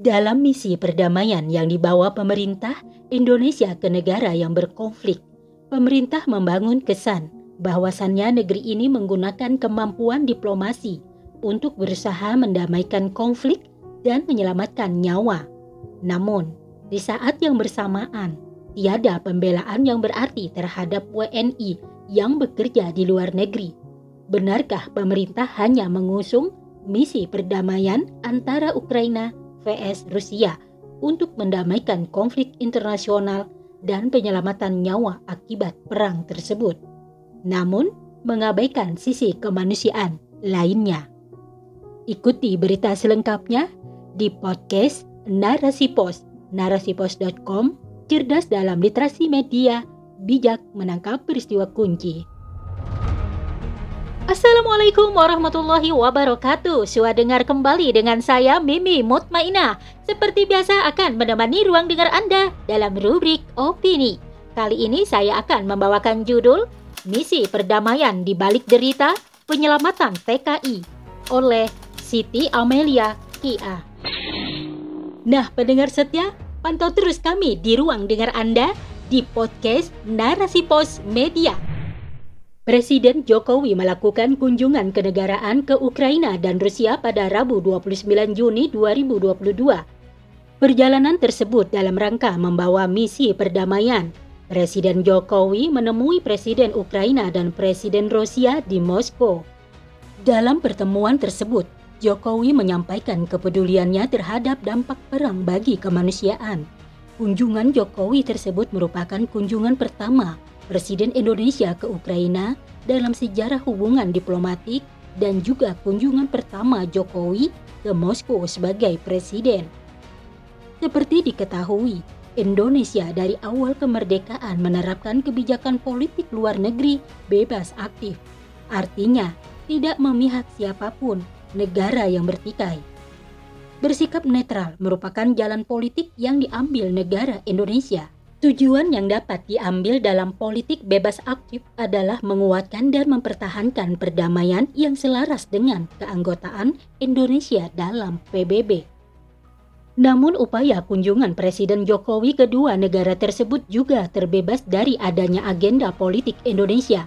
Dalam misi perdamaian yang dibawa pemerintah Indonesia ke negara yang berkonflik, pemerintah membangun kesan bahwasannya negeri ini menggunakan kemampuan diplomasi untuk berusaha mendamaikan konflik dan menyelamatkan nyawa. Namun, di saat yang bersamaan, tiada pembelaan yang berarti terhadap WNI yang bekerja di luar negeri. Benarkah pemerintah hanya mengusung misi perdamaian antara Ukraina vs Rusia untuk mendamaikan konflik internasional dan penyelamatan nyawa akibat perang tersebut? Namun, mengabaikan sisi kemanusiaan lainnya. Ikuti berita selengkapnya di podcast Narasi Pos, narasipos.com, cerdas dalam literasi media, bijak menangkap peristiwa kunci. Assalamualaikum warahmatullahi wabarakatuh. Suara dengar kembali dengan saya Mimi Mutmainah. Seperti biasa akan menemani ruang dengar Anda dalam rubrik opini. Kali ini saya akan membawakan judul Misi Perdamaian di Balik Derita Penyelamatan TKI oleh Siti Amelia Kia. Nah, pendengar setia, pantau terus kami di ruang dengar Anda di podcast Narasi Pos Media. Presiden Jokowi melakukan kunjungan kenegaraan ke Ukraina dan Rusia pada Rabu 29 Juni 2022. Perjalanan tersebut dalam rangka membawa misi perdamaian. Presiden Jokowi menemui Presiden Ukraina dan Presiden Rusia di Moskow. Dalam pertemuan tersebut, Jokowi menyampaikan kepeduliannya terhadap dampak perang bagi kemanusiaan. Kunjungan Jokowi tersebut merupakan kunjungan pertama Presiden Indonesia ke Ukraina dalam sejarah hubungan diplomatik dan juga kunjungan pertama Jokowi ke Moskow sebagai presiden. Seperti diketahui, Indonesia dari awal kemerdekaan menerapkan kebijakan politik luar negeri bebas aktif. Artinya, tidak memihak siapa pun negara yang bertikai. Bersikap netral merupakan jalan politik yang diambil negara Indonesia. Tujuan yang dapat diambil dalam politik bebas aktif adalah menguatkan dan mempertahankan perdamaian yang selaras dengan keanggotaan Indonesia dalam PBB. Namun upaya kunjungan Presiden Jokowi kedua negara tersebut juga terbebas dari adanya agenda politik Indonesia.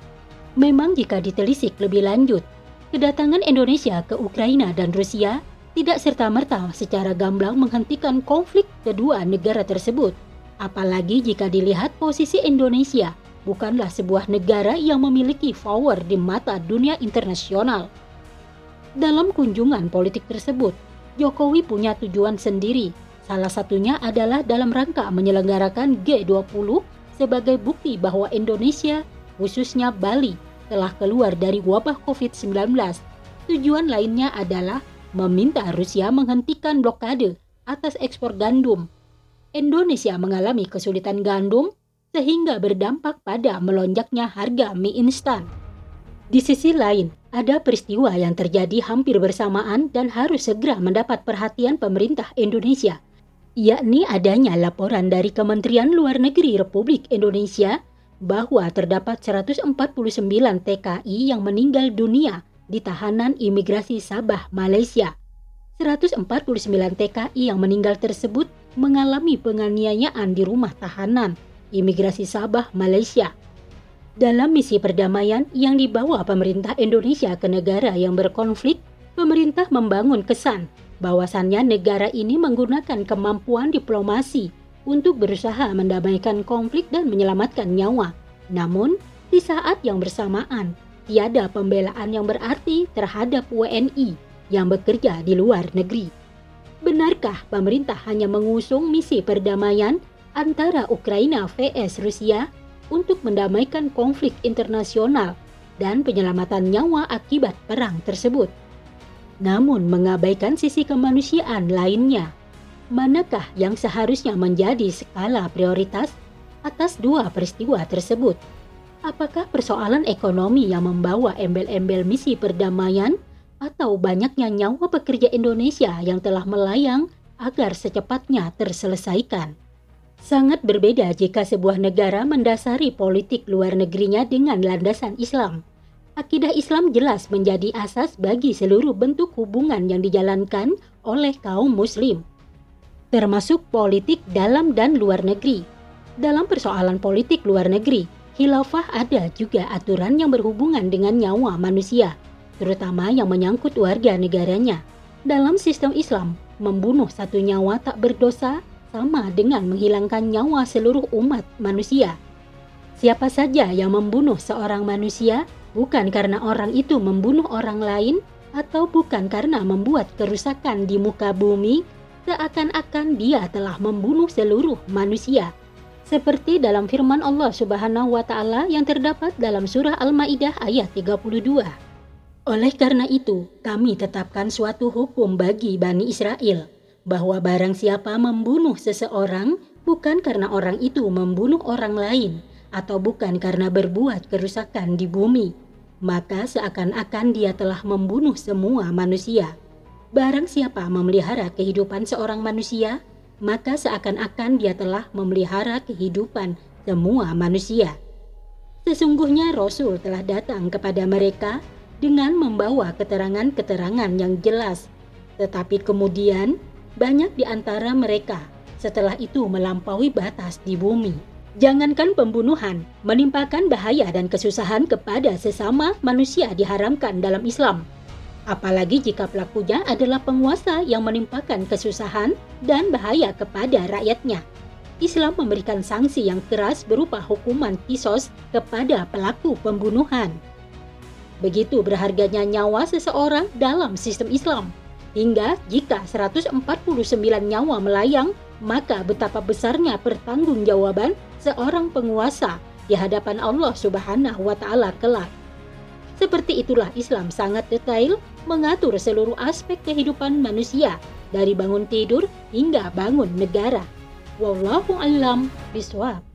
Memang jika ditelisik lebih lanjut, kedatangan Indonesia ke Ukraina dan Rusia tidak serta-merta secara gamblang menghentikan konflik kedua negara tersebut. Apalagi jika dilihat posisi Indonesia bukanlah sebuah negara yang memiliki power di mata dunia internasional. Dalam kunjungan politik tersebut, Jokowi punya tujuan sendiri. Salah satunya adalah dalam rangka menyelenggarakan G20 sebagai bukti bahwa Indonesia, khususnya Bali, telah keluar dari wabah COVID-19. Tujuan lainnya adalah meminta Rusia menghentikan blokade atas ekspor gandum. Indonesia mengalami kesulitan gandum sehingga berdampak pada melonjaknya harga mie instan. Di sisi lain, ada peristiwa yang terjadi hampir bersamaan dan harus segera mendapat perhatian pemerintah Indonesia, yakni adanya laporan dari Kementerian Luar Negeri Republik Indonesia bahwa terdapat 149 TKI yang meninggal dunia di tahanan imigrasi Sabah, Malaysia. 149 TKI yang meninggal tersebut mengalami penganiayaan di rumah tahanan imigrasi Sabah, Malaysia. Dalam misi perdamaian yang dibawa pemerintah Indonesia ke negara yang berkonflik, pemerintah membangun kesan bahwasannya negara ini menggunakan kemampuan diplomasi untuk berusaha mendamaikan konflik dan menyelamatkan nyawa. Namun, di saat yang bersamaan, tiada pembelaan yang berarti terhadap WNI yang bekerja di luar negeri. Benarkah pemerintah hanya mengusung misi perdamaian antara Ukraina vs Rusia untuk mendamaikan konflik internasional dan penyelamatan nyawa akibat perang tersebut? Namun mengabaikan sisi kemanusiaan lainnya manakah yang seharusnya menjadi skala prioritas atas dua peristiwa tersebut? Apakah persoalan ekonomi yang membawa embel-embel misi perdamaian atau banyaknya nyawa pekerja Indonesia yang telah melayang agar secepatnya terselesaikan? Sangat berbeda jika sebuah negara mendasari politik luar negerinya dengan landasan Islam. Akidah Islam jelas menjadi asas bagi seluruh bentuk hubungan yang dijalankan oleh kaum muslim termasuk politik dalam dan luar negeri. Dalam persoalan politik luar negeri, khilafah ada juga aturan yang berhubungan dengan nyawa manusia, terutama yang menyangkut warga negaranya. Dalam sistem Islam, membunuh satu nyawa tak berdosa sama dengan menghilangkan nyawa seluruh umat manusia. Siapa saja yang membunuh seorang manusia bukan karena orang itu membunuh orang lain atau bukan karena membuat kerusakan di muka bumi, seakan-akan dia telah membunuh seluruh manusia. Seperti dalam firman Allah Subhanahu wa taala yang terdapat dalam surah Al-Maidah ayat 32. Oleh karena itu, kami tetapkan suatu hukum bagi Bani Israel, bahwa barang siapa membunuh seseorang, bukan karena orang itu membunuh orang lain, atau bukan karena berbuat kerusakan di bumi, maka seakan-akan dia telah membunuh semua manusia. Barang siapa memelihara kehidupan seorang manusia, maka seakan-akan dia telah memelihara kehidupan semua manusia. Sesungguhnya Rasul telah datang kepada mereka dengan membawa keterangan-keterangan yang jelas. Tetapi kemudian banyak di antara mereka setelah itu melampaui batas di bumi. Jangankan pembunuhan, menimpakan bahaya dan kesusahan kepada sesama manusia diharamkan dalam Islam. Apalagi jika pelakunya adalah penguasa yang menimpakan kesusahan dan bahaya kepada rakyatnya. Islam memberikan sanksi yang keras berupa hukuman kisos kepada pelaku pembunuhan. Begitu berharganya nyawa seseorang dalam sistem Islam. Hingga jika 149 nyawa melayang, maka betapa besarnya pertanggungjawaban seorang penguasa di hadapan Allah Subhanahu wa taala kelak. Seperti itulah Islam sangat detail mengatur seluruh aspek kehidupan manusia dari bangun tidur hingga bangun negara. Wallahu a'lam bishawab.